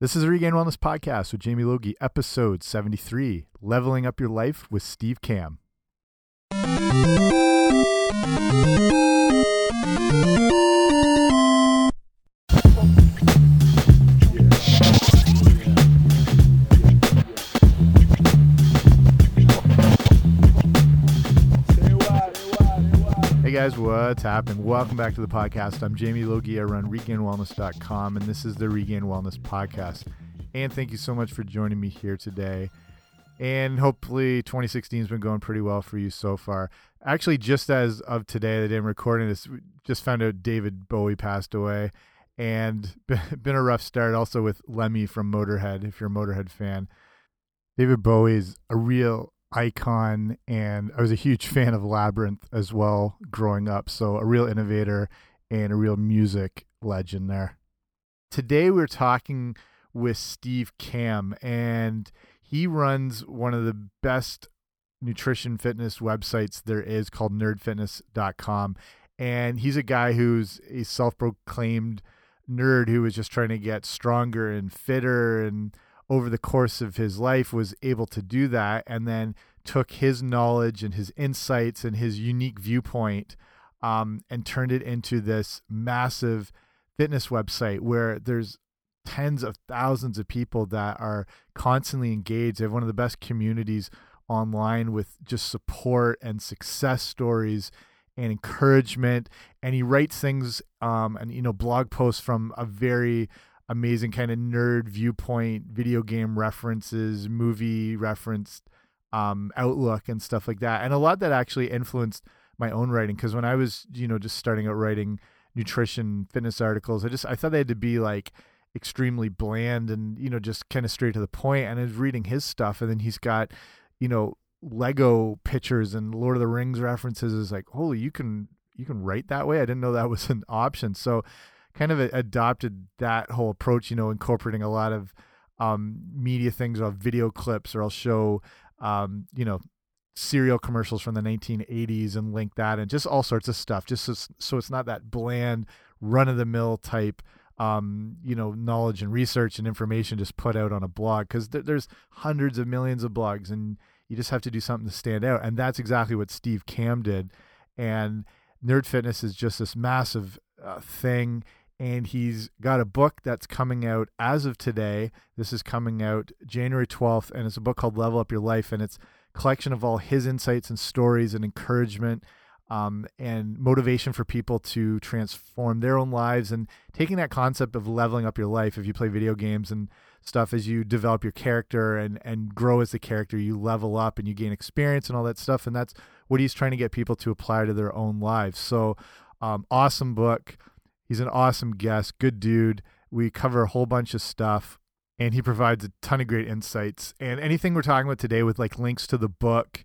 This is the Regain Wellness Podcast with Jamie Logie, episode 73 Leveling Up Your Life with Steve Kamb. Guys, what's happening? Welcome back to the podcast. I'm Jamie Logie. I run regainwellness.com, and this is the Regain Wellness Podcast. And thank you so much for joining me here today. And hopefully, 2016 has been going pretty well for you so far. Actually, just as of today, the day I'm recording this, just found out David Bowie passed away, and been a rough start. Also with Lemmy from Motorhead, if you're a Motorhead fan. David Bowie is a real icon and I was a huge fan of Labyrinth as well growing up. So a real innovator and a real music legend there. Today we're talking with Steve Kamb and he runs one of the best nutrition fitness websites there is called nerdfitness.com and he's a guy who's a self-proclaimed nerd who was just trying to get stronger and fitter and over the course of his life was able to do that and then took his knowledge and his insights and his unique viewpoint um, and turned it into this massive fitness website where there's tens of thousands of people that are constantly engaged. They have one of the best communities online with just support and success stories and encouragement. And he writes things um, and you know blog posts from a very amazing kind of nerd viewpoint, video game references, movie referenced um, outlook and stuff like that. And a lot that actually influenced my own writing because when I was, you know, just starting out writing nutrition fitness articles, I just I thought they had to be like extremely bland and you know just kind of straight to the point. And I was reading his stuff, and then he's got, you know, Lego pictures and Lord of the Rings references. Is like, holy, you can you can write that way. I didn't know that was an option. So kind of adopted that whole approach, you know, incorporating a lot of um, media things or video clips, or I'll show, um, you know, cereal commercials from the 1980s and link that and just all sorts of stuff, just so, so it's not that bland, run of the mill type. Um, you know, knowledge and research and information just put out on a blog because th there's hundreds of millions of blogs and you just have to do something to stand out. And that's exactly what Steve Kamb did. And Nerd Fitness is just this massive uh, thing and he's got a book that's coming out as of today. This is coming out January 12th, and it's a book called Level Up Your Life, and it's a collection of all his insights and stories and encouragement um, and motivation for people to transform their own lives and taking that concept of leveling up your life. If you play video games and stuff, as you develop your character and and grow as a character, you level up and you gain experience and all that stuff, and that's what he's trying to get people to apply to their own lives. So, um, awesome book He's an awesome guest, good dude. We cover a whole bunch of stuff and he provides a ton of great insights. And anything we're talking about today with like links to the book,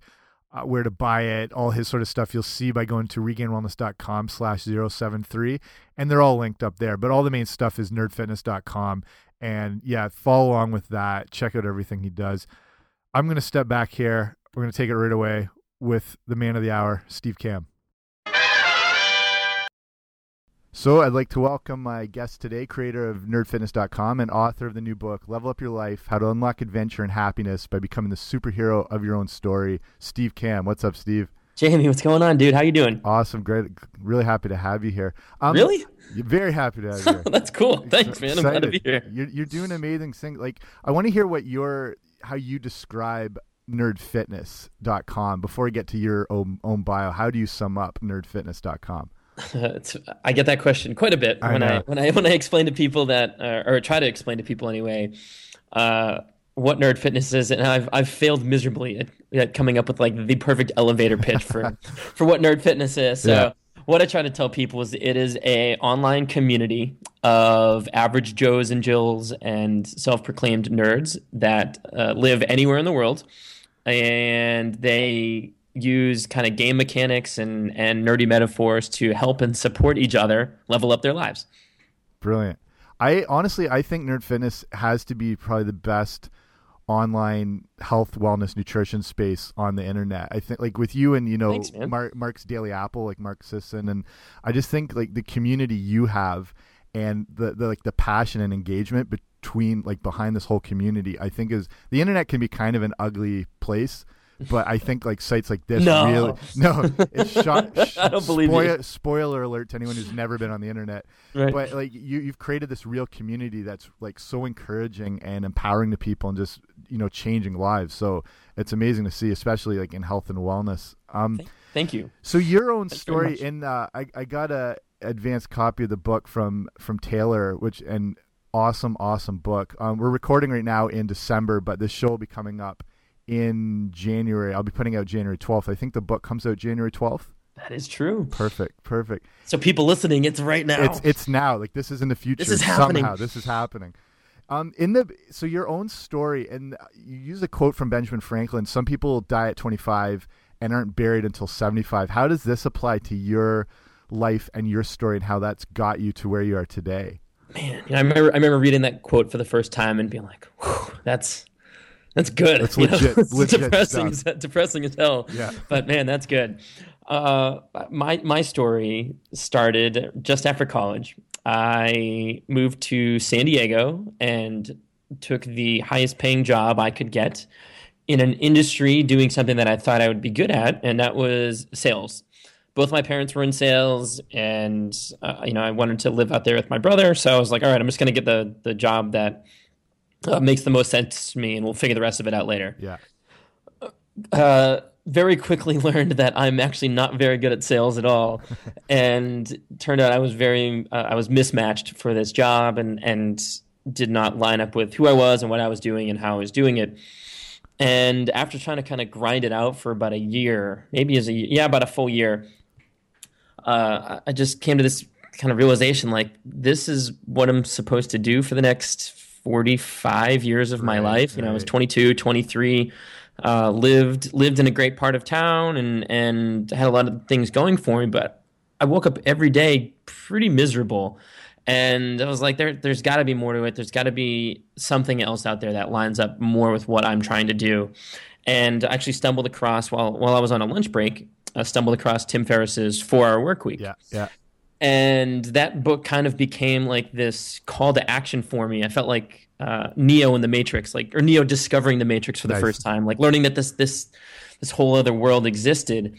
uh, where to buy it, all his sort of stuff, you'll see by going to regainwellness.com slash 073. And they're all linked up there. But all the main stuff is nerdfitness.com. And yeah, follow along with that. Check out everything he does. I'm going to step back here. We're going to take it right away with the man of the hour, Steve Kamb. So, I'd like to welcome my guest today, creator of nerdfitness.com and author of the new book, Level Up Your Life How to Unlock Adventure and Happiness by Becoming the Superhero of Your Own Story. Steve Kamb. What's up, Steve? Jamie, what's going on, dude? How you doing? Awesome. Great. Really happy to have you here. Um, really? Very happy to have you here. That's cool. Thanks, man. I'm glad to be here. You're, you're doing amazing things. Like, I want to hear what your, how you describe nerdfitness.com before we get to your own, own bio. How do you sum up nerdfitness.com? I get that question quite a bit I when know. I when I when I explain to people that uh, or try to explain to people anyway uh, what nerd fitness is, and I've I've failed miserably at, at, coming up with like the perfect elevator pitch for for what nerd fitness is. So yeah. what I try to tell people is it is a online community of average Joes and Jills and self proclaimed nerds that uh, live anywhere in the world, and they use kind of game mechanics and, and nerdy metaphors to help and support each other level up their lives. Brilliant. I honestly, I think Nerd Fitness has to be probably the best online health, wellness, nutrition space on the internet. I think like with you and you know Thanks, Mark, Mark's Daily Apple, like Mark Sisson, and I just think like the community you have and the, the like the passion and engagement between like behind this whole community i think is the internet can be kind of an ugly place but I think like sites like this no. really no. It's shot. I don't believe spoiler, you. Spoiler alert to anyone who's never been on the internet. Right. But like you, you've created this real community that's like so encouraging and empowering to people and just you know changing lives. So it's amazing to see, especially like in health and wellness. Um, thank, thank you. So your own Thanks story in uh, I I got a advanced copy of the book from from Taylor, which and awesome awesome book. Um, we're recording right now in December, but this show will be coming up in January. I'll be putting out January 12th. I think the book comes out January 12th. That is true. Perfect. Perfect. So people listening, it's right now. It's it's now. Like this is in the future. This is happening. Somehow this is happening. Um, in the so your own story, and you use a quote from Benjamin Franklin. Some people die at 25 and aren't buried until 75. How does this apply to your life and your story, and how that's got you to where you are today? Man, you know, I remember I remember reading that quote for the first time and being like, "That's that's good. That's legit. it's legit depressing, stuff. as, depressing as hell. Yeah. But man, that's good. Uh, my my story started just after college. I moved to San Diego and took the highest paying job I could get in an industry doing something that I thought I would be good at, and that was sales. Both my parents were in sales, and uh, you know I wanted to live out there with my brother, so I was like, all right, I'm just going to get the the job that uh, makes the most sense to me, and we'll figure the rest of it out later. Yeah. Uh, very quickly learned that I'm actually not very good at sales at all, and turned out I was very uh, I was mismatched for this job, and and did not line up with who I was and what I was doing and how I was doing it. And after trying to kind of grind it out for about a year, maybe as a yeah about a full year, uh, I just came to this kind of realization like this is what I'm supposed to do for the next 45 years of my Right, life. You know, I was right. 22, 23, uh, lived lived in a great part of town and and had a lot of things going for me, but I woke up every day pretty miserable. And I was like, there, there's got to be more to it. There's got to be something else out there that lines up more with what I'm trying to do. And I actually stumbled across while while I was on a lunch break. I stumbled across Tim Ferriss's Four Hour Work Week Yeah. Yeah. And that book kind of became like this call to action for me. I felt like uh, Neo in the Matrix, like or Neo discovering the Matrix for the Nice. first time, like learning that this this this whole other world existed.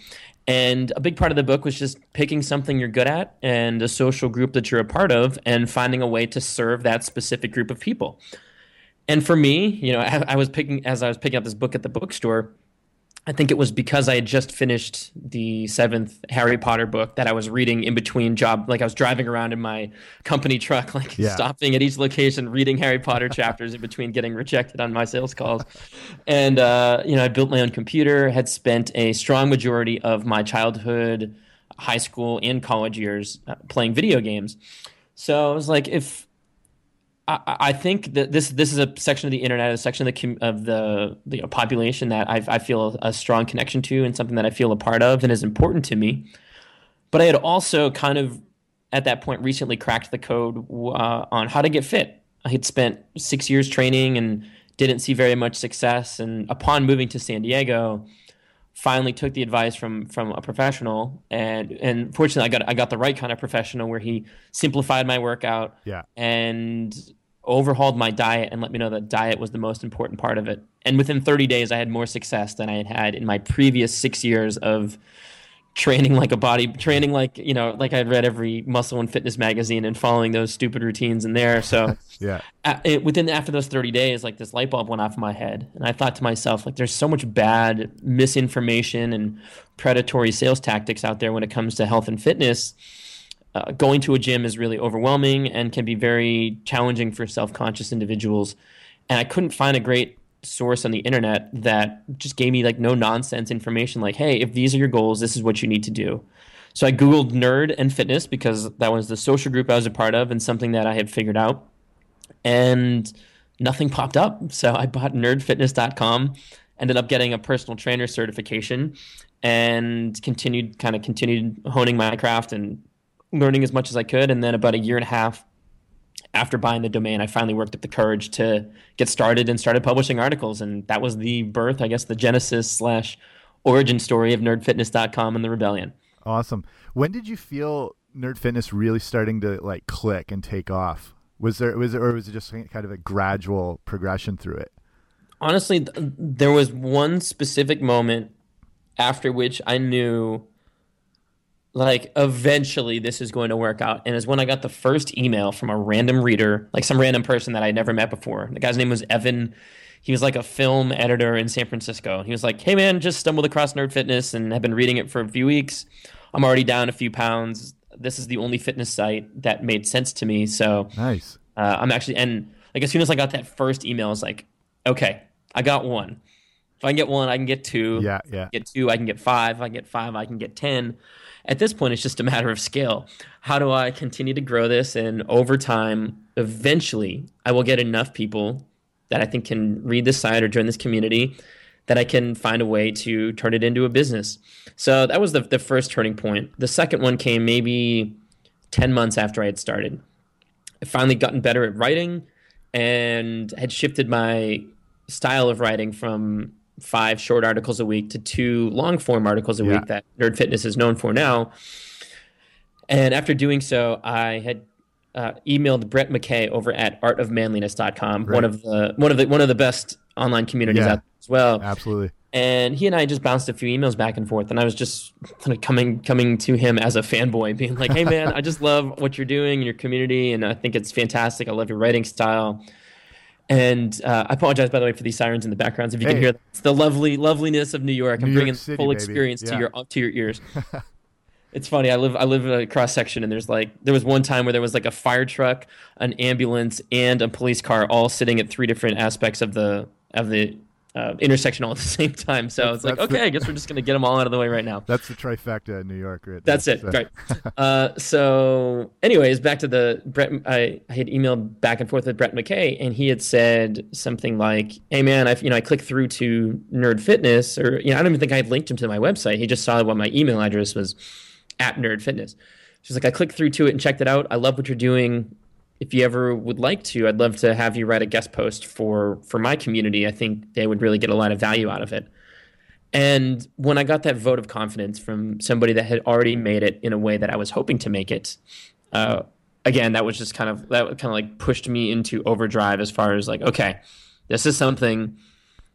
And a big part of the book was just picking something you're good at and a social group that you're a part of, and finding a way to serve that specific group of people. And for me, you know, I, I was picking as I was picking up this book at the bookstore. I think it was because I had just finished the seventh Harry Potter book that I was reading in between job. Like I was driving around in my company truck, like Yeah. stopping at each location, reading Harry Potter chapters in between getting rejected on my sales calls. And, uh, you know, I built my own computer, had spent a strong majority of my childhood, high school, and college years uh, playing video games. So I was like, if I, I think that this this is a section of the internet, a section of the of the the population that I, I feel a strong connection to, and something that I feel a part of, and is important to me. But I had also kind of at that point recently cracked the code uh, on how to get fit. I had spent six years training and didn't see very much success, and upon moving to San Diego, finally took the advice from from a professional, and and fortunately I got I got the right kind of professional where he simplified my workout Yeah. and overhauled my diet and let me know that diet was the most important part of it. And within 30 days, I had more success than I had had in my previous six years of training like a body, training like, you know, like I'd read every muscle and fitness magazine and following those stupid routines in there. So Yeah. it, within after those 30 days like this light bulb went off in my head and i thought to myself like there's so much bad misinformation and predatory sales tactics out there when it comes to health and fitness uh, going to a gym is really overwhelming and can be very challenging for self-conscious individuals. And i couldn't find a great source on the internet that just gave me like no nonsense information like hey if these are your goals this is what you need to do. So i googled nerd and fitness because that was the social group i was a part of and something that i had figured out. And nothing popped up. So I bought nerdfitness.com, ended up getting a personal trainer certification, and continued kind of continued honing my craft and learning as much as I could. And then about a year and a half after buying the domain, I finally worked up the courage to get started and started publishing articles. And that was the birth, I guess, the genesis slash origin story of nerdfitness.com and the rebellion. Awesome. When did you feel Nerd Fitness really starting to like click and take off? Was there was it or was it just kind of a gradual progression through it? Honestly, there was one specific moment after which I knew like eventually this is going to work out. And is when i got the first email from a random reader like some random person that i'd never met before. The guy's name was evan. He was like a film editor in san francisco. He was like hey man just stumbled across nerd fitness and have been reading it for a few weeks. I'm already down a few pounds. This is the only fitness site that made sense to me. So nice. uh, i'm actually and like as soon as i got that first email i was like okay i got one if i can get one i can get two yeah yeah get two i can get five if i can get five i can get ten at this point, it's just a matter of scale. How do I continue to grow this? And over time, eventually, I will get enough people that I think can read this site or join this community that I can find a way to turn it into a business. So that was the, the first turning point. The second one came maybe 10 months after I had started. I finally gotten better at writing and had shifted my style of writing from five short articles a week to two long form articles a yeah. week that Nerd Fitness is known for now. And after doing so, I had uh, emailed Brett McKay over at artofmanliness.com, one of the one of the one of the best online communities yeah, out there as well. Absolutely. And he and I just bounced a few emails back and forth, and I was just kind of coming coming to him as a fanboy, being like, "Hey man, I just love what you're doing in your community, and I think it's fantastic. I love your writing style." And uh, I apologize, by the way, for these sirens in the backgrounds. If you hey. can hear it's the lovely loveliness of New York. New I'm bringing York City, full baby. experience yeah. to your to your ears. it's funny. I live I live in a cross section, and there's like there was one time where there was like a fire truck, an ambulance, and a police car all sitting at three different aspects of the of the uh, intersection all at the same time. So it's like, okay, the, I guess we're just gonna get them all out of the way right now. That's the trifecta in New York, right? That's it, so. right? uh, so, anyways, back to the Brett. I, I had emailed back and forth with Brett McKay, and he had said something like, "Hey, man, I you know I clicked through to Nerd Fitness, or you know I don't even think I had linked him to my website. He just saw what my email address was at Nerd Fitness." She's like, "I clicked through to it and checked it out. I love what you're doing if you ever would like to, I'd love to have you write a guest post for for my community. I think they would really get a lot of value out of it. And when I got that vote of confidence from somebody that had already made it in a way that I was hoping to make it, uh, again, that was just kind of that kind of like pushed me into overdrive as far as like, okay, this is something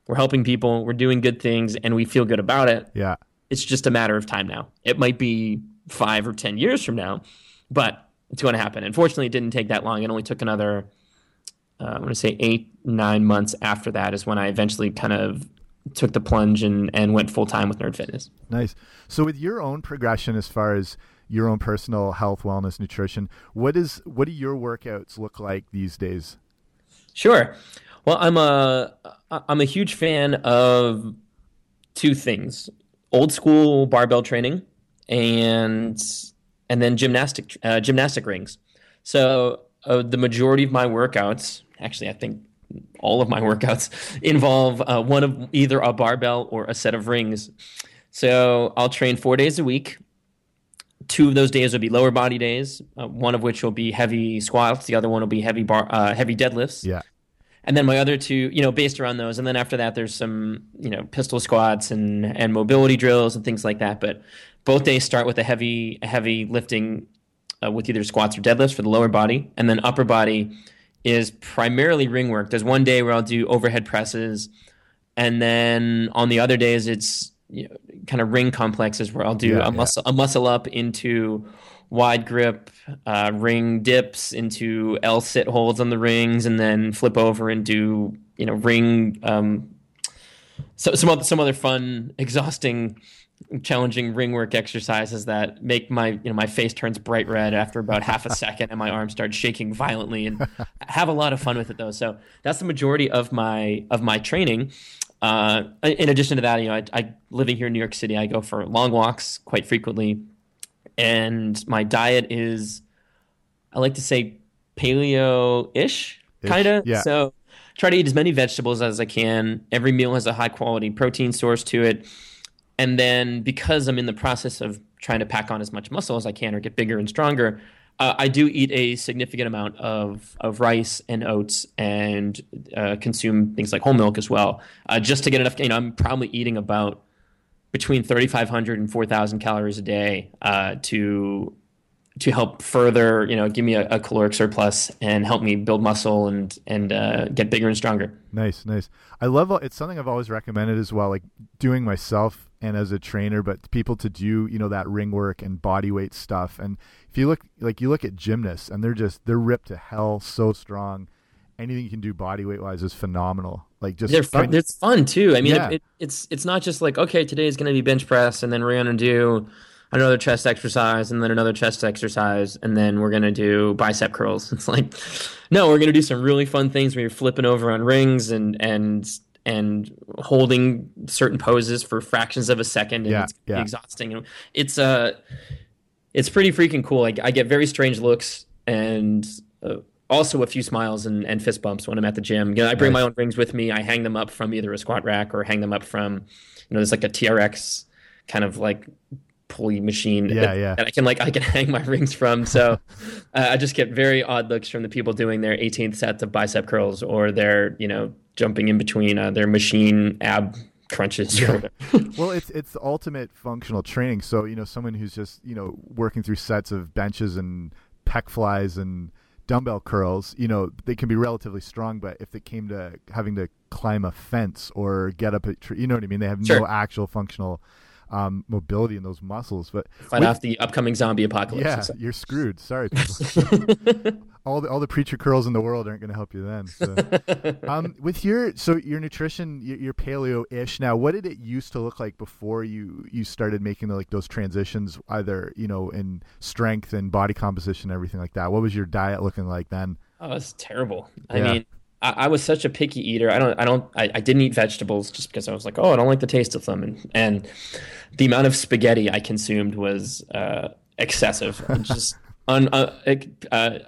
we're helping people, we're doing good things, and we feel good about it. Yeah, it's just a matter of time now. It might be five or ten years from now, but it's going to happen. Unfortunately, it didn't take that long. It only took another, uh, I want to say eight, nine months after that is when I eventually kind of took the plunge and, and went full time with Nerd Fitness. Nice. So, with your own progression as far as your own personal health, wellness, nutrition, what is what do your workouts look like these days? Sure. Well, I'm a I'm a huge fan of two things: old school barbell training and and then gymnastic uh, gymnastic rings. So uh, the majority of my workouts, actually, I think all of my workouts involve uh, one of either a barbell or a set of rings. So I'll train four days a week. Two of those days will be lower body days. Uh, one of which will be heavy squats. The other one will be heavy bar, uh, heavy deadlifts. Yeah. And then my other two, you know, based around those. And then after that, there's some, you know, pistol squats and and mobility drills and things like that. But both days start with a heavy a heavy lifting uh, with either squats or deadlifts for the lower body, and then upper body is primarily ring work. There's one day where I'll do overhead presses, and then on the other days it's you know, kind of ring complexes where I'll do yeah, a muscle yeah. a muscle up into wide grip uh, ring dips into L sit holds on the rings, and then flip over and do you know ring um, so some other, some other fun exhausting challenging ring work exercises that make my you know my face turns bright red after about half a second and my arms start shaking violently and have a lot of fun with it though. So that's the majority of my of my training. Uh, in addition to that you know I, I living here in new york city. I go for long walks quite frequently. And my diet is i like to say paleo-ish kind of yeah. so try to eat as many vegetables as i can. Every meal has a high quality protein source to it and then because I'm in the process of trying to pack on as much muscle as I can or get bigger and stronger, uh, I do eat a significant amount of, of rice and oats and uh, consume things like whole milk as well, uh, just to get enough. You know, I'm probably eating about between 3,500 and 4,000 calories a day uh, to to help further, you know, give me a, a, caloric surplus and help me build muscle and and uh, get bigger and stronger. Nice, nice. I love it's something I've always recommended as well, like doing myself and as a trainer, but people to do you know that ring work and body weight stuff. And if you look like you look at gymnasts and they're just they're ripped to hell, so strong. Anything you can do body weight wise is phenomenal. Like just they're fun. It's fun too. I mean, yeah. it, it, it's it's not just like okay, today is going to be bench press, and then we're going to do another chest exercise and then another chest exercise and then we're going to do bicep curls it's like no we're going to do some really fun things where you're flipping over on rings and and and holding certain poses for fractions of a second and yeah, it's yeah. exhausting and it's uh it's pretty freaking cool I, I get very strange looks and uh, also a few smiles and, and fist bumps when I'm at the gym. You know, I bring nice. my own rings with me. I hang them up from either a squat rack or hang them up from, you know, there's like a TRX kind of like pulley machine yeah, that, yeah. that I can like I can hang my rings from. So uh, I just get very odd looks from the people doing their 18th sets of bicep curls or their you know jumping in between uh, their machine ab crunches. well, it's it's the ultimate functional training. So you know someone who's just you know working through sets of benches and pec flies and dumbbell curls, you know, they can be relatively strong, but if it came to having to climb a fence or get up a tree, you know what I mean? They have sure. no actual functional um, mobility in those muscles. But fight with, off the upcoming zombie apocalypse. Yeah, you're screwed. Sorry, all the all the preacher curls in the world aren't going to help you then. So. um, with your so your nutrition, you're paleo-ish now. What did it used to look like before you you started making the, like those transitions, either you know in strength and body composition, and everything like that? What was your diet looking like then? Oh, it's terrible. I mean, I, I, was such a picky eater. I don't, I don't, I, I, didn't eat vegetables just because I was like, oh, I don't like the taste of them, and, and the amount of spaghetti I consumed was uh, excessive. just un, uh, it, uh,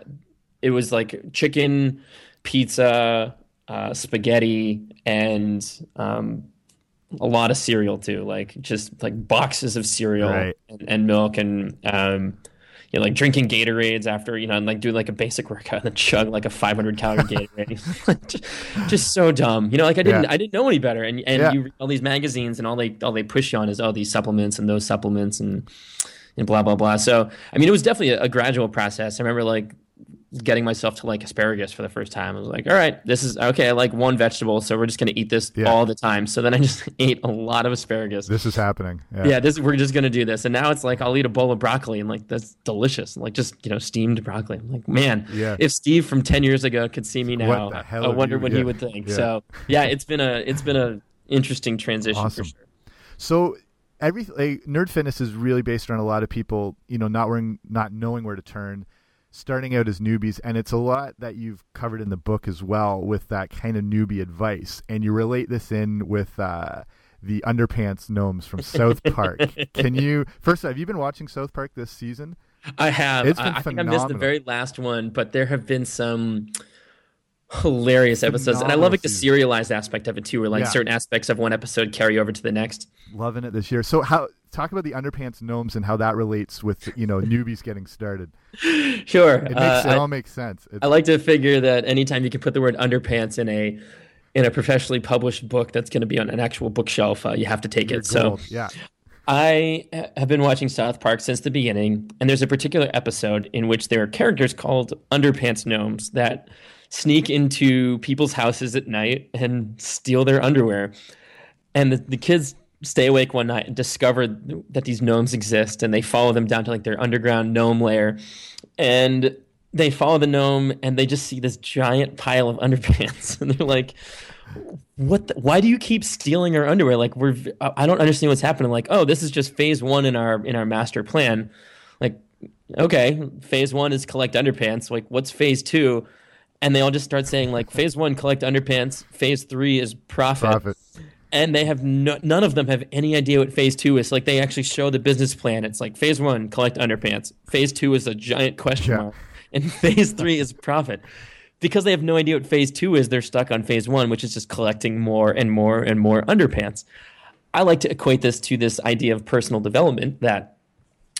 it was like chicken, pizza, uh, spaghetti, and um, a lot of cereal too. Like just like boxes of cereal right. and, and, milk and. Um, you know, like drinking Gatorades after, you know, and like doing like a basic workout and then chug like a 500 calorie Gatorade. just, just, so dumb. You know, like I didn't, yeah. I didn't know any better. And, and yeah. you read all these magazines and all they, all they push you on is, oh, these supplements and those supplements and, and blah, blah, blah. So, I mean, it was definitely a, a gradual process. I remember like getting myself to like asparagus for the first time. I was like, all right, this is okay. I like one vegetable, so we're just going to eat this yeah. all the time. So then I just ate a lot of asparagus. This is happening. Yeah, yeah this we're just going to do this. And now it's like I'll eat a bowl of broccoli and like that's delicious. And like just you know steamed broccoli. I'm like, man, yeah. if Steve from ten years ago could see me now, I wonder you, what yeah. he would think. So yeah, it's been a it's been a interesting transition awesome. for sure. So every like, nerd fitness is really based around a lot of people, you know, not wearing, not knowing where to turn starting out as newbies and it's a lot that you've covered in the book as well with that kind of newbie advice and you relate this in with uh, the underpants gnomes from south park. Can you first have you been watching south park this season? I have. It's been I, I think i missed the very last one but there have been some hilarious episodes and i love like the serialized aspect of it too where like yeah. certain aspects of one episode carry over to the next. Loving it this year. So how talk about the underpants gnomes and how that relates with you know newbies getting started sure it, makes, uh, it all makes sense it's, i like to figure that anytime you can put the word underpants in a in a professionally published book that's going to be on an actual bookshelf uh, you have to take it gold. so yeah I have been watching South Park since the beginning, and there's a particular episode in which there are characters called underpants gnomes that sneak into people's houses at night and steal their underwear. And the, the kids stay awake one night and discover that these gnomes exist and they follow them down to like their underground gnome lair. And they follow the gnome and they just see this giant pile of underpants and they're like what the, why do you keep stealing our underwear? Like we're i don't understand what's happening. Like oh this is just phase one in our in our master plan. Like okay phase one is collect underpants. Like what's phase two? And they all just start saying like phase one collect underpants. Phase three is profit. profit and they have no, none of them have any idea what phase two is. Like they actually show the business plan. It's like phase one, collect underpants. Phase two is a giant question yeah. mark, and phase three is profit. Because they have no idea what phase two is, they're stuck on phase one, which is just collecting more and more and more underpants. I like to equate this to this idea of personal development that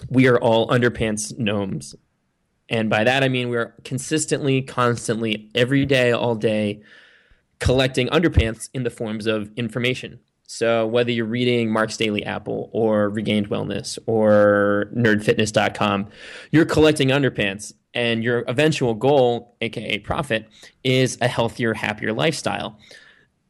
we are all underpants gnomes. And by that I mean we're consistently, constantly, every day, all day, collecting underpants in the forms of information. So whether you're reading Mark's Daily Apple or Regained Wellness or nerdfitness.com, you're collecting underpants and your eventual goal, aka profit, is a healthier, happier lifestyle.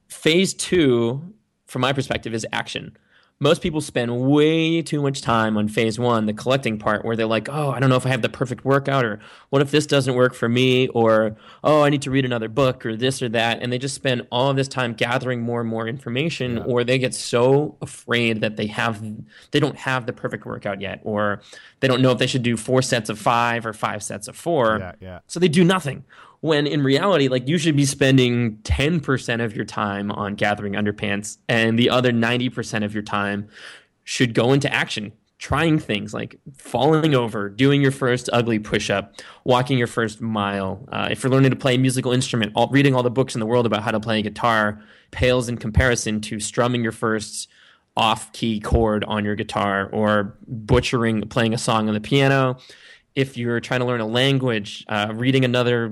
Phase 2 from my perspective is action most people spend way too much time on phase one, the collecting part, where they're like, oh, I don't know if I have the perfect workout, or what if this doesn't work for me, or oh, I need to read another book, or this or that. And they just spend all of this time gathering more and more information, yeah. or they get so afraid that they have they don't have the perfect workout yet, or they don't know if they should do four sets of five or five sets of four. Yeah, yeah. So they do nothing when in reality like you should be spending 10% of your time on gathering underpants and the other 90% of your time should go into action trying things like falling over doing your first ugly push-up walking your first mile. Uh, if you're learning to play a musical instrument all, reading all the books in the world about how to play a guitar pales in comparison to strumming your first off-key chord on your guitar or butchering playing a song on the piano if you're trying to learn a language, uh, reading another,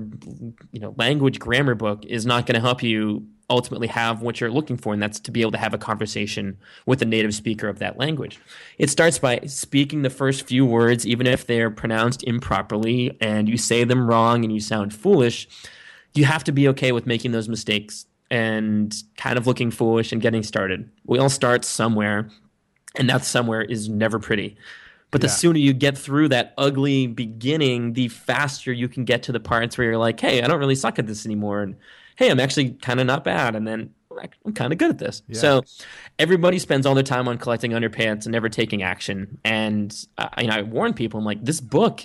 you know, language grammar book is not going to help you ultimately have what you're looking for, and that's to be able to have a conversation with a native speaker of that language. It starts by speaking the first few words, even if they're pronounced improperly and you say them wrong and you sound foolish. You have to be okay with making those mistakes and kind of looking foolish and getting started. We all start somewhere, and that somewhere is never pretty. But the yeah. sooner you get through that ugly beginning, the faster you can get to the parts where you're like, hey, I don't really suck at this anymore. And hey, I'm actually kind of not bad. And then I'm kind of good at this. Yeah. So everybody spends all their time on collecting underpants and never taking action. And uh, you know, I warn people, I'm like, this book,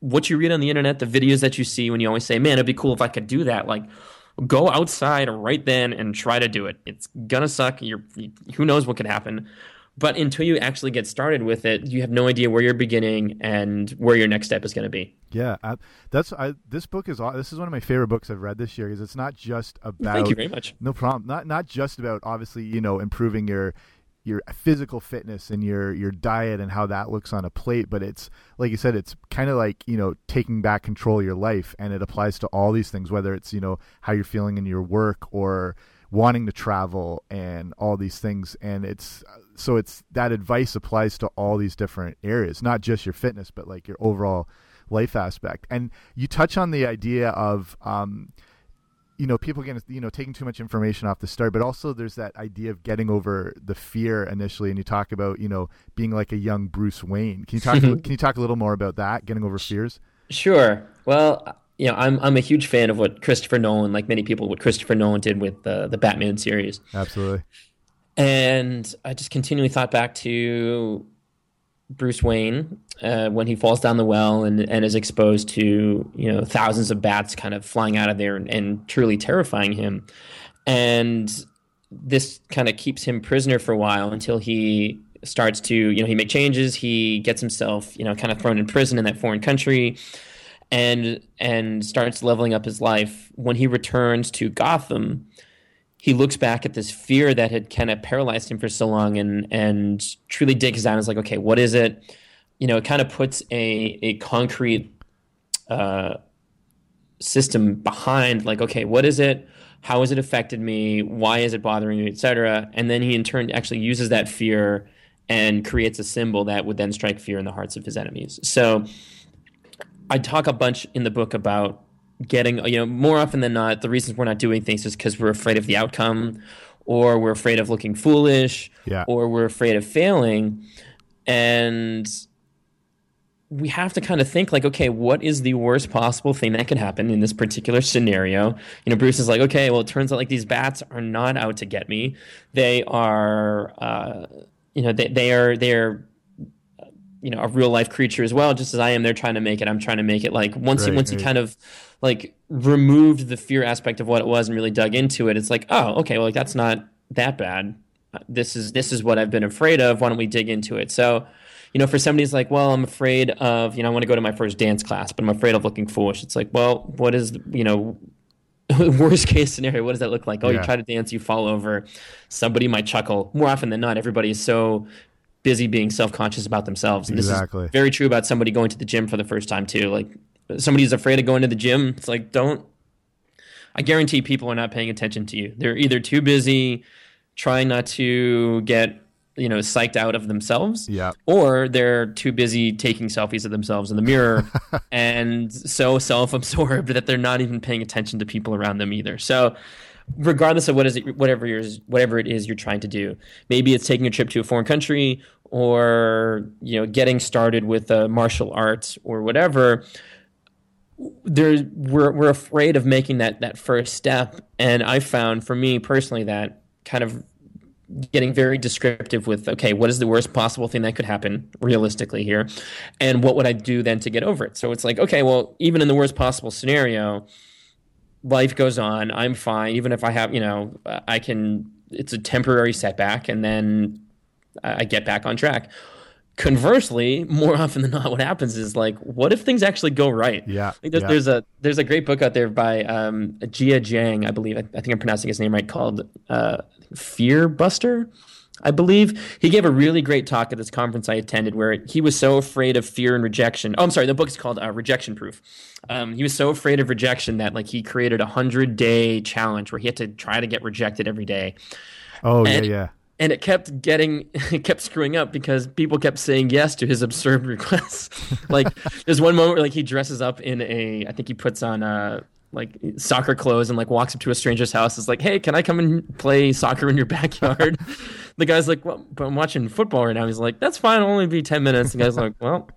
what you read on the internet, the videos that you see when you always say, man, it'd be cool if I could do that. Like, go outside right then and try to do it. It's gonna suck. You're, who knows what could happen but until you actually get started with it, you have no idea where you're beginning and where your next step is going to be. Yeah, I, that's I, this book is this is one of my favorite books I've read this year because it's not just about. Thank you very much. No problem. Not not just about obviously you know improving your your physical fitness and your your diet and how that looks on a plate but it's like you said it's kind of like you know taking back control of your life and it applies to all these things whether it's you know how you're feeling in your work or wanting to travel and all these things and it's so it's that advice applies to all these different areas not just your fitness but like your overall life aspect and you touch on the idea of um, you know people getting you know taking too much information off the start but also there's that idea of getting over the fear initially and you talk about you know being like a young bruce wayne can you talk can you talk a little more about that getting over fears sure well you know, I'm I'm a huge fan of what Christopher Nolan, like many people, what Christopher Nolan did with the the Batman series. Absolutely. And I just continually thought back to Bruce Wayne uh, when he falls down the well and, and is exposed to you know thousands of bats kind of flying out of there and, and truly terrifying him, and this kind of keeps him prisoner for a while until he starts to you know he make changes he gets himself you know kind of thrown in prison in that foreign country and and starts leveling up his life. When he returns to Gotham, he looks back at this fear that had kind of paralyzed him for so long, and and truly digs down. and Is like, okay, what is it? You know, it kind of puts a a concrete uh, system behind, like, okay, what is it? How has it affected me? Why is it bothering me, etc. And then he in turn actually uses that fear and creates a symbol that would then strike fear in the hearts of his enemies. So I talk a bunch in the book about getting, you know, more often than not, the reasons we're not doing things is because we're afraid of the outcome or we're afraid of looking foolish yeah. or we're afraid of failing. And we have to kind of think like, okay, what is the worst possible thing that could happen in this particular scenario? You know, Bruce is like, okay, well, it turns out like these bats are not out to get me. They are, uh, you know, they, they are, they're you know a real life creature as well just as i am they're trying to make it. I'm trying to make it like once right, once right. you kind of like removed the fear aspect of what it was and really dug into it it's like oh okay well like that's not that bad. Uh, this is this is what i've been afraid of. Why don't we dig into it? So you know for somebody's like well i'm afraid of you know i want to go to my first dance class but i'm afraid of looking foolish. It's like well what is you know worst case scenario what does that look like? Oh yeah. you try to dance you fall over. Somebody might chuckle. More often than not everybody is so busy being self-conscious about themselves. And exactly. This is very true about somebody going to the gym for the first time too. Like somebody who's afraid of going to the gym, it's like don't I guarantee people are not paying attention to you. They're either too busy trying not to get you know psyched out of themselves yeah or they're too busy taking selfies of themselves in the mirror and so self-absorbed that they're not even paying attention to people around them either so regardless of what is it whatever yours whatever it is you're trying to do. Maybe it's taking a trip to a foreign country or you know getting started with uh, martial arts or whatever. There we're, we're afraid of making that that first step. And i found for me personally that kind of getting very descriptive with okay what is the worst possible thing that could happen realistically here? And what would i do then to get over it? So it's like okay well even in the worst possible scenario life goes on i'm fine. Even if i have you know i can it's a temporary setback and then i get back on track. Conversely more often than not what happens is like what if things actually go right? Yeah, there's, yeah. there's a there's a great book out there by um, jia jiang i believe I, I, think i'm pronouncing his name right called uh, Fear Buster, I believe. He gave a really great talk at this conference I attended where he was so afraid of fear and rejection. Oh, I'm sorry, the book is called uh, Rejection Proof. Um, he was so afraid of rejection that like he created a hundred day challenge where he had to try to get rejected every day. Oh and, yeah, yeah. And it kept getting, it kept screwing up because people kept saying yes to his absurd requests. like there's one moment where like he dresses up in a, I think he puts on a like soccer clothes and like walks up to a stranger's house is like hey can i come and play soccer in your backyard? The guy's like well but i'm watching football right now. He's like that's fine. It'll only be 10 minutes. The guy's like well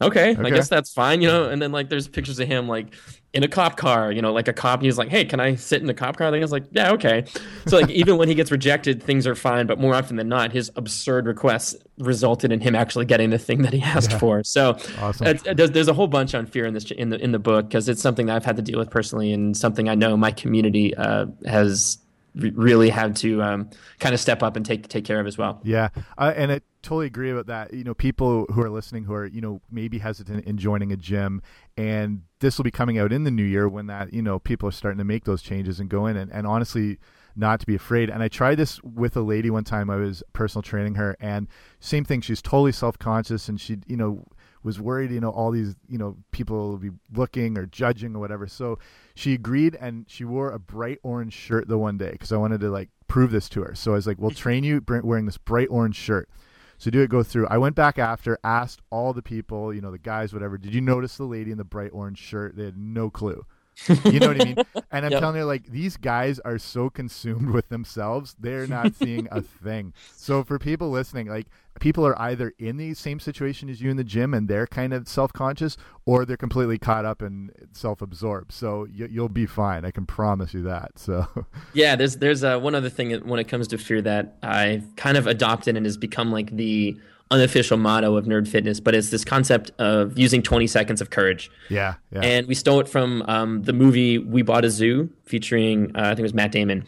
okay, okay, I guess that's fine, you know. And then like there's pictures of him like in a cop car, you know, like a cop. He's like, hey, can I sit in the cop car? I think it's like, yeah, okay. So like even when he gets rejected, things are fine. But more often than not, his absurd requests resulted in him actually getting the thing that he asked yeah. for. So awesome. there's, there's a whole bunch on fear in this in the in the book because it's something that I've had to deal with personally and something I know my community uh, has really had to um, kind of step up and take take care of as well. Yeah, uh, and I totally agree about that. You know, people who are listening who are you know maybe hesitant in joining a gym, and this will be coming out in the new year when that you know people are starting to make those changes and go in and, and honestly not to be afraid. And I tried this with a lady one time. I was personal training her, and same thing. She's totally self conscious, and she you know was worried, you know, all these, you know, people will be looking or judging or whatever. So she agreed and she wore a bright orange shirt the one day because I wanted to like prove this to her. So I was like, we'll train you wearing this bright orange shirt. So do it go through. I went back after, asked all the people, you know, the guys, whatever, did you notice the lady in the bright orange shirt? They had no clue. you know what I mean? And I'm yep. telling you, like, these guys are so consumed with themselves, they're not seeing a thing. So for people listening, like, people are either in the same situation as you in the gym and they're kind of self-conscious or they're completely caught up and self-absorbed so you, will be fine i can promise you that so yeah there's there's uh, one other thing when it comes to fear that i've kind of adopted and has become like the unofficial motto of nerd fitness, but it's this concept of using 20 seconds of courage. Yeah. yeah. And we stole it from um, the movie We Bought a Zoo featuring, uh, I think it was Matt Damon.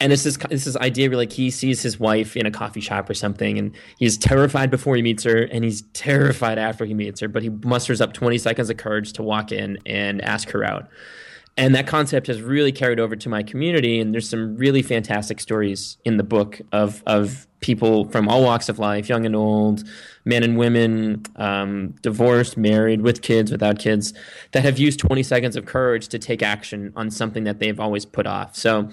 And it's this, it's this is idea where like he sees his wife in a coffee shop or something and he's terrified before he meets her and he's terrified after he meets her, but he musters up 20 seconds of courage to walk in and ask her out and that concept has really carried over to my community and there's some really fantastic stories in the book of of people from all walks of life young and old men and women um, divorced married with kids without kids that have used 20 seconds of courage to take action on something that they've always put off. So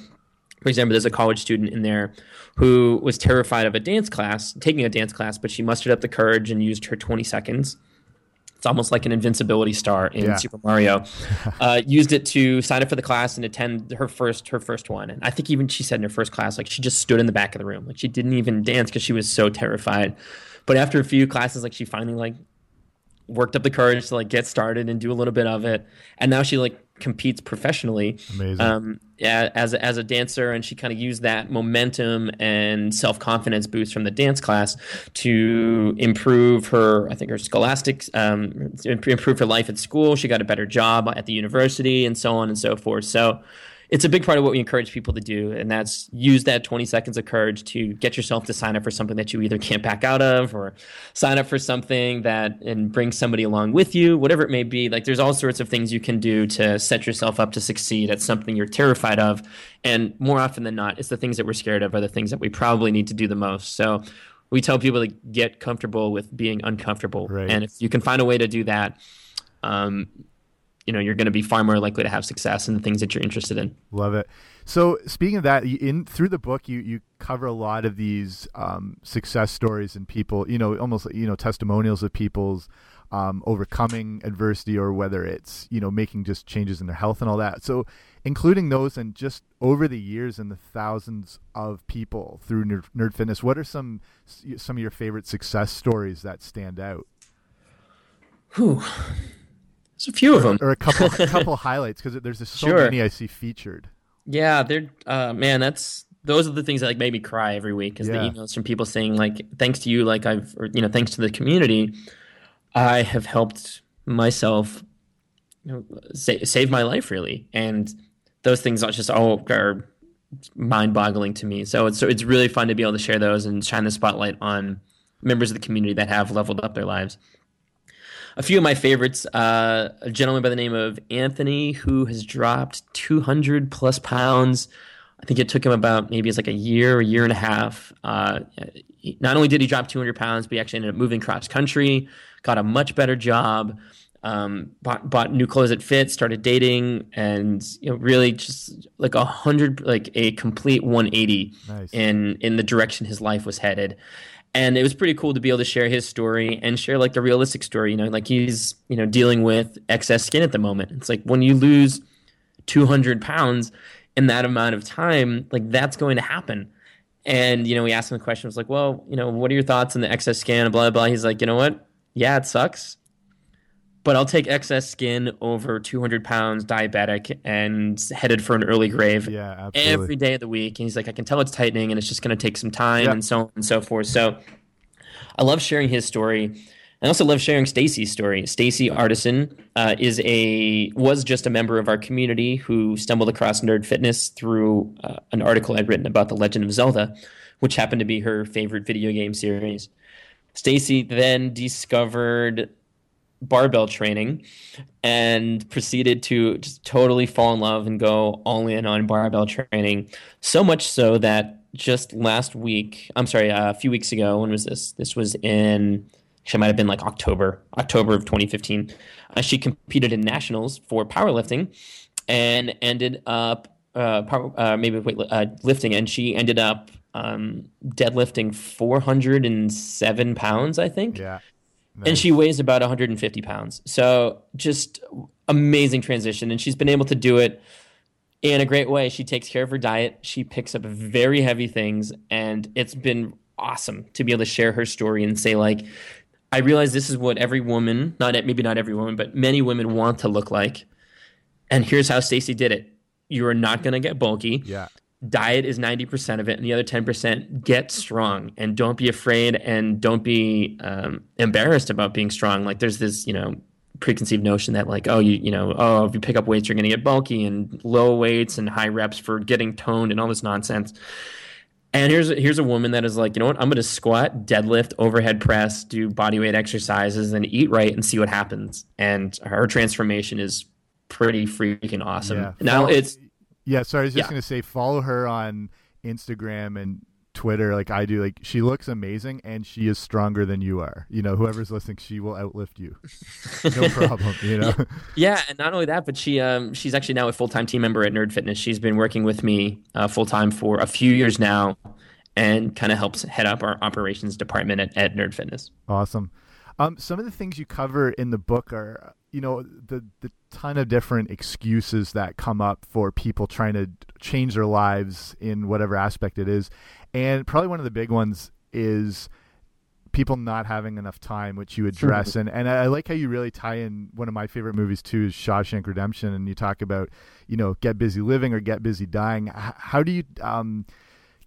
for example there's a college student in there who was terrified of a dance class taking a dance class but she mustered up the courage and used her 20 seconds it's almost like an invincibility star in yeah. Super Mario. uh, used it to sign up for the class and attend her first her first one. And I think even she said in her first class, like she just stood in the back of the room, like she didn't even dance because she was so terrified. But after a few classes, like she finally like worked up the courage to like get started and do a little bit of it. And now she like competes professionally um, as a, as a dancer, and she kind of used that momentum and self confidence boost from the dance class to improve her, I think her scholastics, um, improve her life at school. She got a better job at the university, and so on and so forth. So it's a big part of what we encourage people to do, and that's use that 20 seconds of courage to get yourself to sign up for something that you either can't back out of, or sign up for something that and bring somebody along with you, whatever it may be. Like there's all sorts of things you can do to set yourself up to succeed at something you're terrified of, and more often than not, it's the things that we're scared of are the things that we probably need to do the most. So we tell people to get comfortable with being uncomfortable, right. and if you can find a way to do that. Um, you know you're going to be far more likely to have success in the things that you're interested in love it So speaking of that, in through the book, you you cover a lot of these um, success stories and people, you know, almost you know testimonials of people's um, overcoming adversity or whether it's you know making just changes in their health and all that. So including those and just over the years and the thousands of people through Nerd, Nerd Fitness, what are some some of your favorite success stories that stand out? Whew. There's a few of them, or a couple a couple highlights because there's so sure. many I see featured. Yeah, they're uh, man, that's those are the things that like made me cry every week. Is yeah. the emails from people saying like, thanks to you, like I've, or, you know, thanks to the community, I have helped myself, you know, sa- save my life really, and those things are just all are mind-boggling to me. So it's so it's really fun to be able to share those and shine the spotlight on members of the community that have leveled up their lives a few of my favorites. Uh, a gentleman by the name of Anthony who has dropped 200 plus pounds. I think it took him about maybe it's like a year, a year and a half. Uh, not only did he drop 200 pounds, but he actually ended up moving cross country, got a much better job, um, bought, bought new clothes that fit, started dating, and you know, really just like a hundred, like a complete 180 nice. in in the direction his life was headed and it was pretty cool to be able to share his story and share like the realistic story you know like he's you know dealing with excess skin at the moment. It's like when you lose 200 pounds in that amount of time like that's going to happen. And you know we asked him the question it was like well you know what are your thoughts on the excess skin blah blah blah? He's like you know what? Yeah it sucks but I'll take excess skin over 200 pounds, diabetic, and headed for an early grave yeah, absolutely. every day of the week. And he's like, I can tell it's tightening and it's just going to take some time and so on and so forth. So I love sharing his story. I also love sharing Staci's story. Staci Ardison uh, is a was just a member of our community who stumbled across Nerd Fitness through uh, an article I'd written about The Legend of Zelda, which happened to be her favorite video game series. Staci then discovered barbell training and proceeded to just totally fall in love and go all in on barbell training. So much so that just last week, I'm sorry, uh, a few weeks ago, when was this? This was in, actually, might have been like October, October of 2015. Uh, she competed in nationals for powerlifting and ended up, uh, power, uh, maybe wait, uh, lifting, and she ended up um, deadlifting 407 pounds, I think. Yeah. Nice. And she weighs about 150 pounds. So just amazing transition. And she's been able to do it in a great way. She takes care of her diet. She picks up very heavy things. And it's been awesome to be able to share her story and say, like, I realize this is what every woman, not maybe not every woman, but many women want to look like. And here's how Staci did it. You are not going to get bulky. Yeah diet is 90% of it and the other 10% get strong and don't be afraid and don't be um, embarrassed about being strong. Like there's this you know preconceived notion that like oh you you know oh if you pick up weights you're going to get bulky and low weights and high reps for getting toned and all this nonsense. And here's here's a woman that is like you know what? I'm going to squat deadlift overhead press do body weight exercises and eat right and see what happens. And her transformation is pretty freaking awesome. Yeah. now it's yeah, so I was just yeah. gonna say follow her on Instagram and Twitter like I do. Like she looks amazing and she is stronger than you are. You know, whoever's listening, she will outlift you. no problem. You know. Yeah, and not only that, but she um she's actually now a full time team member at Nerd Fitness. She's been working with me uh, full time for a few years now, and kind of helps head up our operations department at, at Nerd Fitness. Awesome. Um, some of the things you cover in the book are, you know, the the ton of different excuses that come up for people trying to change their lives in whatever aspect it is, and probably one of the big ones is people not having enough time, which you address. and and I like how you really tie in one of my favorite movies too is Shawshank Redemption, and you talk about you know get busy living or get busy dying. How do you um,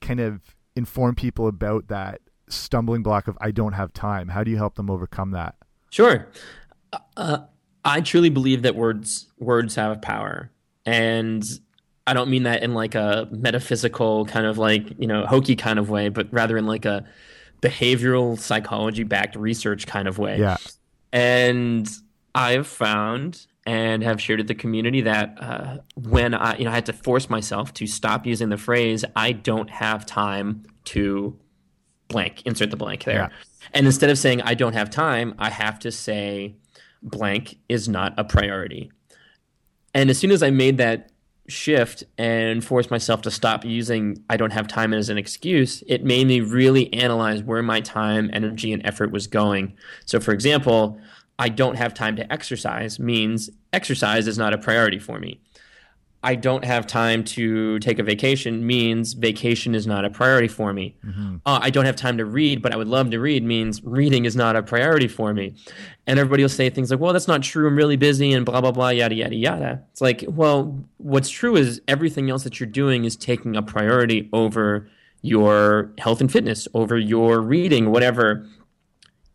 kind of inform people about that stumbling block of I don't have time? How do you help them overcome that? Sure. Uh, I truly believe that words words have power, and I don't mean that in like a metaphysical kind of like you know hokey kind of way, but rather in like a behavioral psychology backed research kind of way. Yeah. And I've found and have shared with the community that uh, when I you know I had to force myself to stop using the phrase "I don't have time to blank, insert the blank there. Yeah. And instead of saying I don't have time, I have to say blank is not a priority. And as soon as I made that shift and forced myself to stop using I don't have time as an excuse, it made me really analyze where my time, energy, and effort was going. So, for example, I don't have time to exercise means exercise is not a priority for me. I don't have time to take a vacation means vacation is not a priority for me. Mm-hmm. Uh, I don't have time to read, but I would love to read means reading is not a priority for me. And everybody will say things like, well, that's not true. I'm really busy and blah, blah, blah, yada, yada, yada. It's like, well, what's true is everything else that you're doing is taking a priority over your health and fitness, over your reading, whatever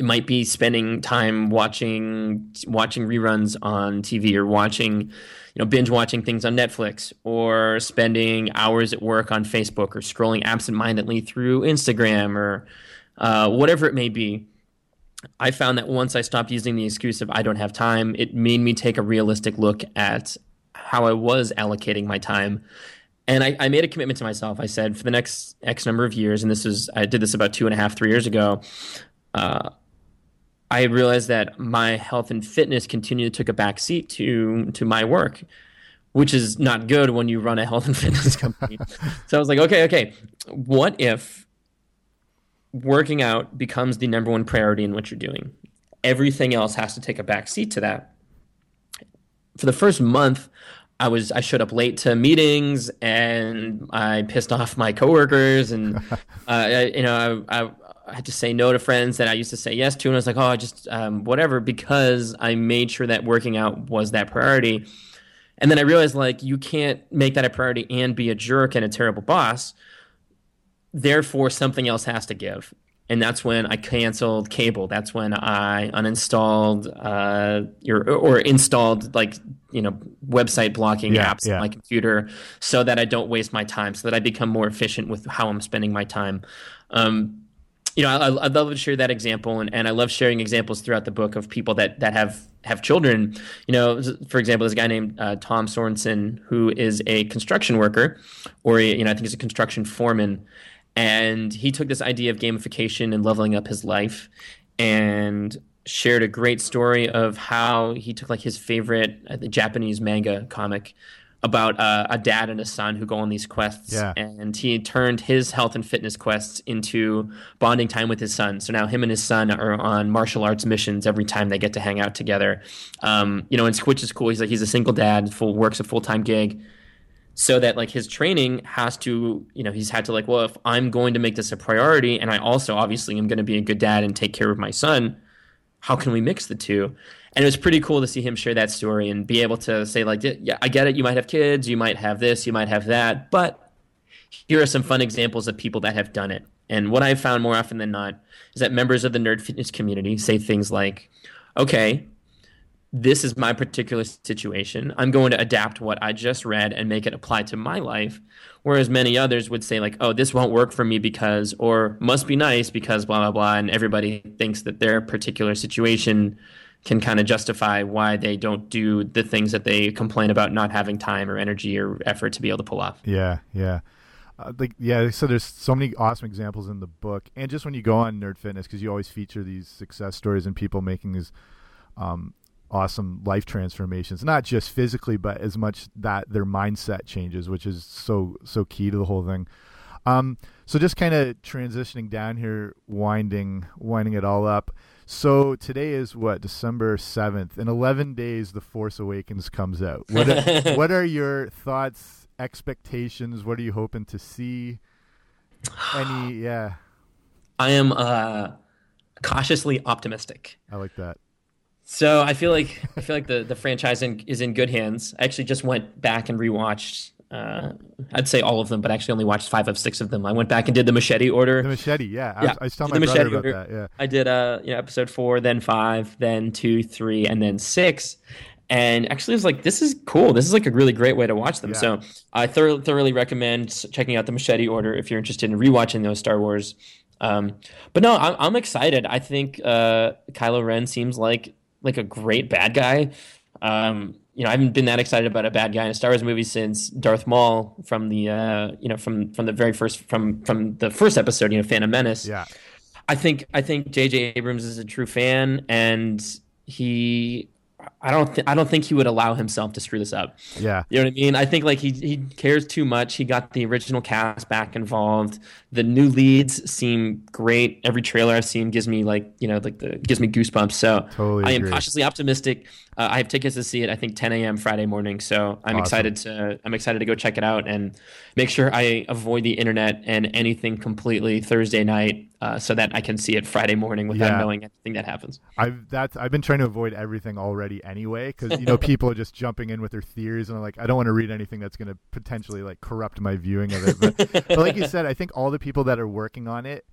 might be spending time watching watching reruns on TV or watching, you know, binge watching things on Netflix or spending hours at work on Facebook or scrolling absentmindedly through Instagram or uh, whatever it may be. I found that once I stopped using the excuse of I don't have time, it made me take a realistic look at how I was allocating my time. And I, I made a commitment to myself. I said for the next X number of years, and this is I did this about two and a half, three years ago. Uh, I realized that my health and fitness continued to take a backseat to to my work, which is not good when you run a health and fitness company. so I was like, okay, okay, what if working out becomes the number one priority in what you're doing? Everything else has to take a back seat to that. For the first month, I was I showed up late to meetings and I pissed off my coworkers and uh, you know I, I, I had to say no to friends that I used to say yes to, and I was like, oh, I just um, whatever, because I made sure that working out was that priority. And then I realized like you can't make that a priority and be a jerk and a terrible boss. Therefore, something else has to give. And that's when I canceled cable. That's when I uninstalled uh, your or installed like you know website blocking yeah, apps yeah. on my computer, so that I don't waste my time, so that I become more efficient with how I'm spending my time. Um, you know, I, I love to share that example, and, and I love sharing examples throughout the book of people that that have have children. You know, for example, a guy named uh, Tom Sorensen who is a construction worker, or a, you know, I think he's a construction foreman, and he took this idea of gamification and leveling up his life, and shared a great story of how he took like his favorite uh, Japanese manga comic about uh, a dad and a son who go on these quests. Yeah. And he turned his health and fitness quests into bonding time with his son. So now him and his son are on martial arts missions every time they get to hang out together. Um, you know, and which is cool. He's like he's a single dad, full works a full time gig. So that like his training has to, you know, he's had to like, well, if I'm going to make this a priority, and I also obviously am going to be a good dad and take care of my son, how can we mix the two? And it was pretty cool to see him share that story and be able to say like yeah i get it. You might have kids. You might have this. You might have that. But here are some fun examples of people that have done it. And what i've found more often than not is that members of the nerd fitness community say things like okay this is my particular situation. I'm going to adapt what i just read and make it apply to my life. Whereas many others would say like oh this won't work for me because or must be nice because blah blah blah and everybody thinks that their particular situation can kind of justify why they don't do the things that they complain about not having time or energy or effort to be able to pull off. Yeah, yeah. Uh, like yeah, so there's so many awesome examples in the book, and just when you go on Nerd Fitness, because you always feature these success stories and people making these um, awesome life transformations, not just physically, but as much that their mindset changes, which is so so key to the whole thing. Um, so just kind of transitioning down here, winding winding it all up. So today is what December seventh. In eleven days, The Force Awakens comes out. What are, what are your thoughts, expectations? What are you hoping to see? Any yeah. I am uh, cautiously optimistic. I like that. So I feel like I feel like the the franchise in, is in good hands. I actually just went back and rewatched uh, I'd say all of them, but actually only watched five of six of them. I went back and did the machete order. The machete, yeah. I, yeah. Was, I was telling my brother about order. that. Yeah. I did uh, you know, episode four, then five, then two, three, and then six. And actually, I was like, this is cool. This is like a really great way to watch them. Yeah. So I thoroughly, thoroughly recommend checking out the machete order if you're interested in rewatching those Star Wars. Um, but no, I'm, I'm excited. I think uh, Kylo Ren seems like like a great bad guy. Um, you know, I haven't been that excited about a bad guy in a Star Wars movie since Darth Maul from the uh, you know from from the very first from from the first episode, you know, Phantom Menace. Yeah. I think I think J.J. Abrams is a true fan, and he I don't th- I don't think he would allow himself to screw this up. Yeah. You know what I mean? I think like he he cares too much. He got the original cast back involved. The new leads seem great. Every trailer I've seen gives me like, you know, like the gives me goosebumps. So totally I am agree. cautiously optimistic. Uh, I have tickets to see it I think 10 a.m. Friday morning. So I'm Awesome. excited to I'm excited to go check it out and make sure I avoid the internet and anything completely Thursday night uh, so that I can see it Friday morning without Yeah. knowing anything that happens. I've that's I've been trying to avoid everything already anyway because you know people are just jumping in with their theories and I'm like I don't want to read anything that's going to potentially like corrupt my viewing of it. But, but like you said, I think all the people that are working on it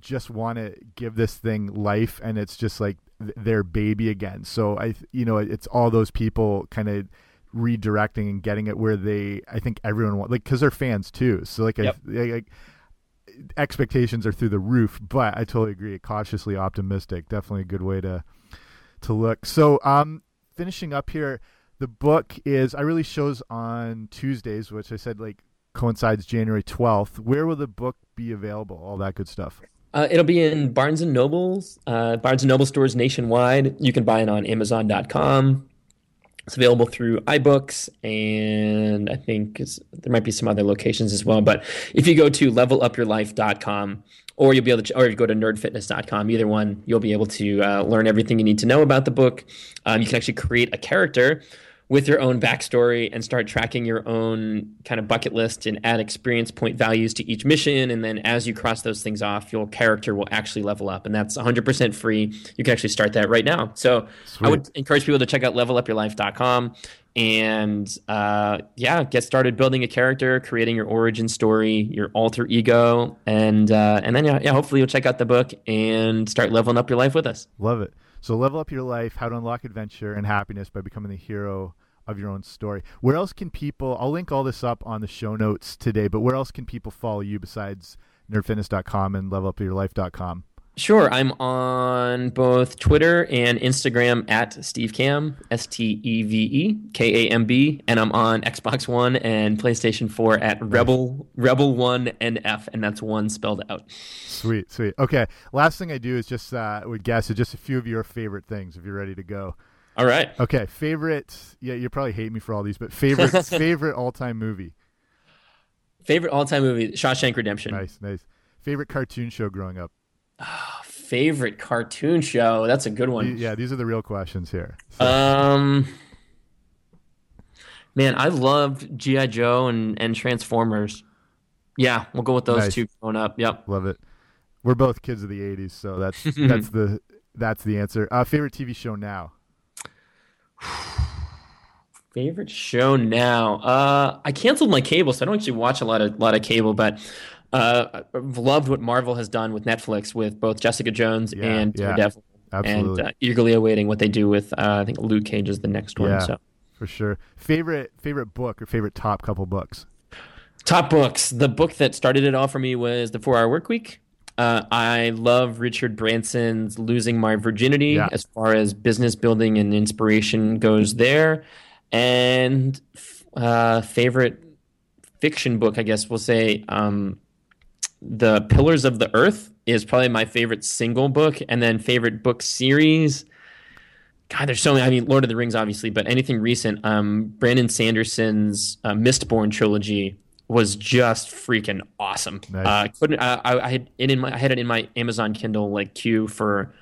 just want to give this thing life and it's just like their baby again. So I you know it's all those people kind of redirecting and getting it where they I think everyone want like because they're fans too. So like Yep. I, like expectations are through the roof, but I totally agree. Cautiously optimistic, definitely a good way to to look. So, um, finishing up here, the book is I really shows on Tuesdays, which I said like coincides January twelfth. Where will the book be available? All that good stuff. Uh, it'll be in Barnes and Nobles, uh, Barnes and Noble stores nationwide. You can buy it on Amazon.com. It's available through iBooks, and I think there might be some other locations as well. But if you go to levelupyourlife.com, or you'll be able to, or you go to nerdfitness.com, either one, you'll be able to uh, learn everything you need to know about the book. Um, you can actually create a character with your own backstory and start tracking your own kind of bucket list and add experience point values to each mission. And then as you cross those things off, your character will actually level up. And that's 100% free. You can actually start that right now. So Sweet. I would encourage people to check out levelupyourlife.com and uh, yeah, get started building a character, creating your origin story, your alter ego, and uh, and then yeah, yeah, hopefully you'll check out the book and start leveling up your life with us. Love it. So, level up your life, how to unlock adventure and happiness by becoming the hero of your own story. Where else can people? I'll link all this up on the show notes today. But where else can people follow you besides nerdfitness.com and levelupyourlife.com? Sure, I'm on both Twitter and Instagram at Steve Kamb, S T E V E K A M B, and I'm on Xbox One and PlayStation 4 at Rebel Rebel One NF, and that's one spelled out. Sweet, sweet. Okay, last thing I do is just uh, would guess just a few of your favorite things if you're ready to go. All right. Okay, favorite. Yeah, you probably hate me for all these, but favorite favorite all time movie. Favorite all-time movie: Shawshank Redemption. Nice, nice. Favorite cartoon show growing up. Favorite cartoon show? That's a good one. Yeah, these are the real questions here. So, Um, man, I loved GI Joe and and Transformers. Yeah, we'll go with those Nice. two growing up. Yep. love it. We're both kids of the '80s, so that's that's the that's the answer. Uh, favorite TV show now. Favorite show now? Uh, I canceled my cable, so I don't actually watch a lot of lot of cable, but uh, I've loved what Marvel has done with Netflix with both Jessica Jones Yeah, and yeah, Daredevil, Absolutely, and uh, eagerly awaiting what they do with uh, I think Luke Cage is the next one. Yeah. So for sure. Favorite favorite book or favorite top couple books. top books. The book that started it all for me was The Four Hour Work Week. Uh, I love Richard Branson's Losing My Virginity Yeah. as far as business building and inspiration goes there. And uh, favorite fiction book, I guess we'll say, um, The Pillars of the Earth is probably my favorite single book. And then favorite book series. God, there's so many. I mean, Lord of the Rings, obviously, but anything recent. Um, Brandon Sanderson's uh, Mistborn trilogy was just freaking awesome. Nice. Uh, couldn't I, I I had it in my I had it in my Amazon Kindle like queue for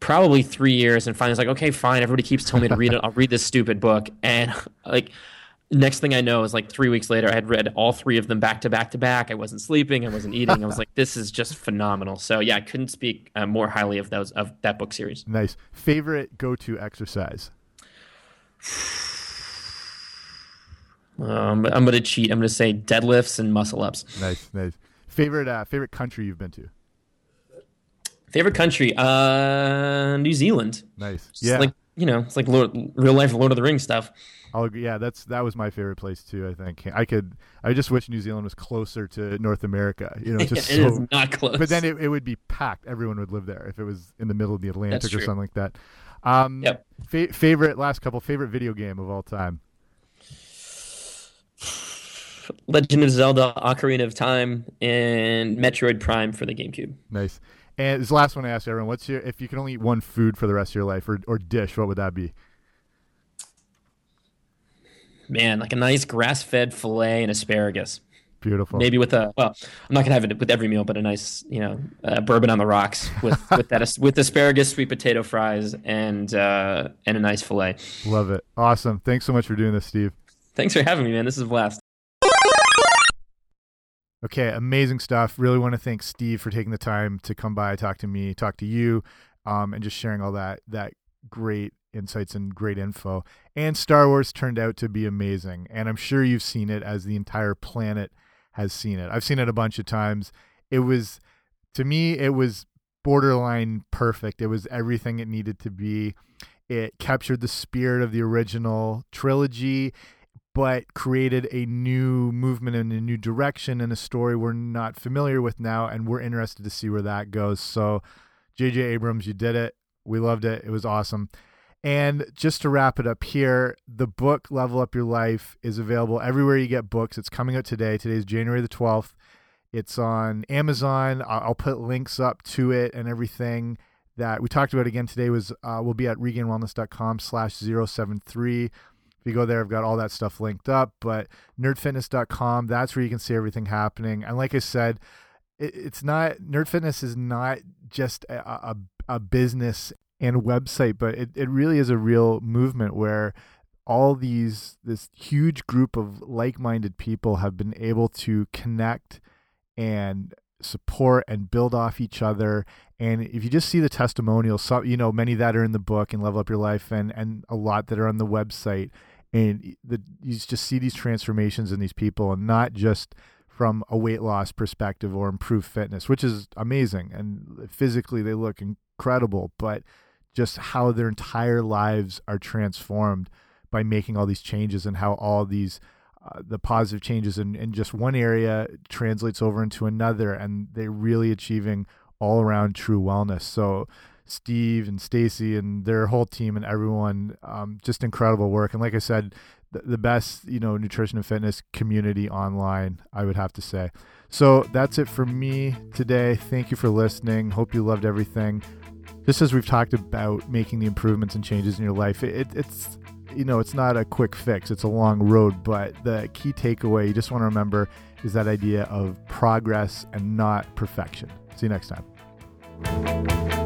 probably three years, and finally I was like, okay, fine. Everybody keeps telling me to read it. I'll read this stupid book, and like. Next thing I know is like three weeks later, I had read all three of them back to back to back. I wasn't sleeping, I wasn't eating. I was like, "This is just phenomenal." So yeah, I couldn't speak uh, more highly of those of that book series. Nice. Favorite go to exercise. Um, I'm going to cheat. I'm going to say deadlifts and muscle ups. Nice, nice. Favorite uh, favorite country you've been to. Favorite country? Uh, New Zealand. Nice. It's Yeah, like you know, it's like Lord, real life Lord of the Rings stuff. I'll agree. Yeah, that's that was my favorite place too. I think I could. I just wish New Zealand was closer to North America. You know, just it is so. not close. But then it, it would be packed. Everyone would live there if it was in the middle of the Atlantic or something like that. Um, Yep. fa- favorite last couple favorite video game of all time. Legend of Zelda: Ocarina of Time and Metroid Prime for the GameCube. Nice. And this last one I asked everyone: What's your if you could only eat one food for the rest of your life or or dish? What would that be? Man, like a nice grass-fed fillet and asparagus. Beautiful. Maybe with a well, I'm not gonna have it with every meal, but a nice, you know, uh, bourbon on the rocks with with that with asparagus, sweet potato fries, and uh, and a nice fillet. Love it. Awesome. Thanks so much for doing this, Steve. Thanks for having me, man. This is a blast. Okay, amazing stuff. Really want to thank Steve for taking the time to come by, talk to me, talk to you, um, and just sharing all that that great insights and great info. And Star Wars turned out to be amazing, and I'm sure you've seen it as the entire planet has seen it. I've seen it a bunch of times. It was, to me, it was borderline perfect. It was everything it needed to be. It captured the spirit of the original trilogy, but created a new movement and a new direction and a story we're not familiar with now, and we're interested to see where that goes. So, J.J. Abrams, you did it. We loved it. It was awesome. And just to wrap it up here, the book Level Up Your Life is available everywhere you get books. It's coming out today. Today is January the 12th. It's on Amazon. I'll put links up to it and everything that we talked about again today was uh, will be at regainedwellness.com slash 073. If you go there, I've got all that stuff linked up. But nerdfitness.com, that's where you can see everything happening. And like I said, it, it's not, Nerd Fitness is not just a, a, a business and website, but it, it really is a real movement where all these this huge group of like-minded people have been able to connect and support and build off each other. And if you just see the testimonials some you know many that are in the book and level up your life and and a lot that are on the website and the you just see these transformations in these people and not just from a weight loss perspective or improved fitness which is amazing and physically they look incredible but just how their entire lives are transformed by making all these changes and how all these uh, the positive changes in, in just one area translates over into another and they're really achieving all around true wellness. So steve and staci and their whole team and everyone um, just incredible work. And like i said the, the best you know nutrition and fitness community online i would have to say. So that's it for me today. Thank you for listening. Hope you loved everything just as we've talked about making the improvements and changes in your life, it, it's you know it's not a quick fix; it's a long road. But the key takeaway you just want to remember is that idea of progress and not perfection. See you next time.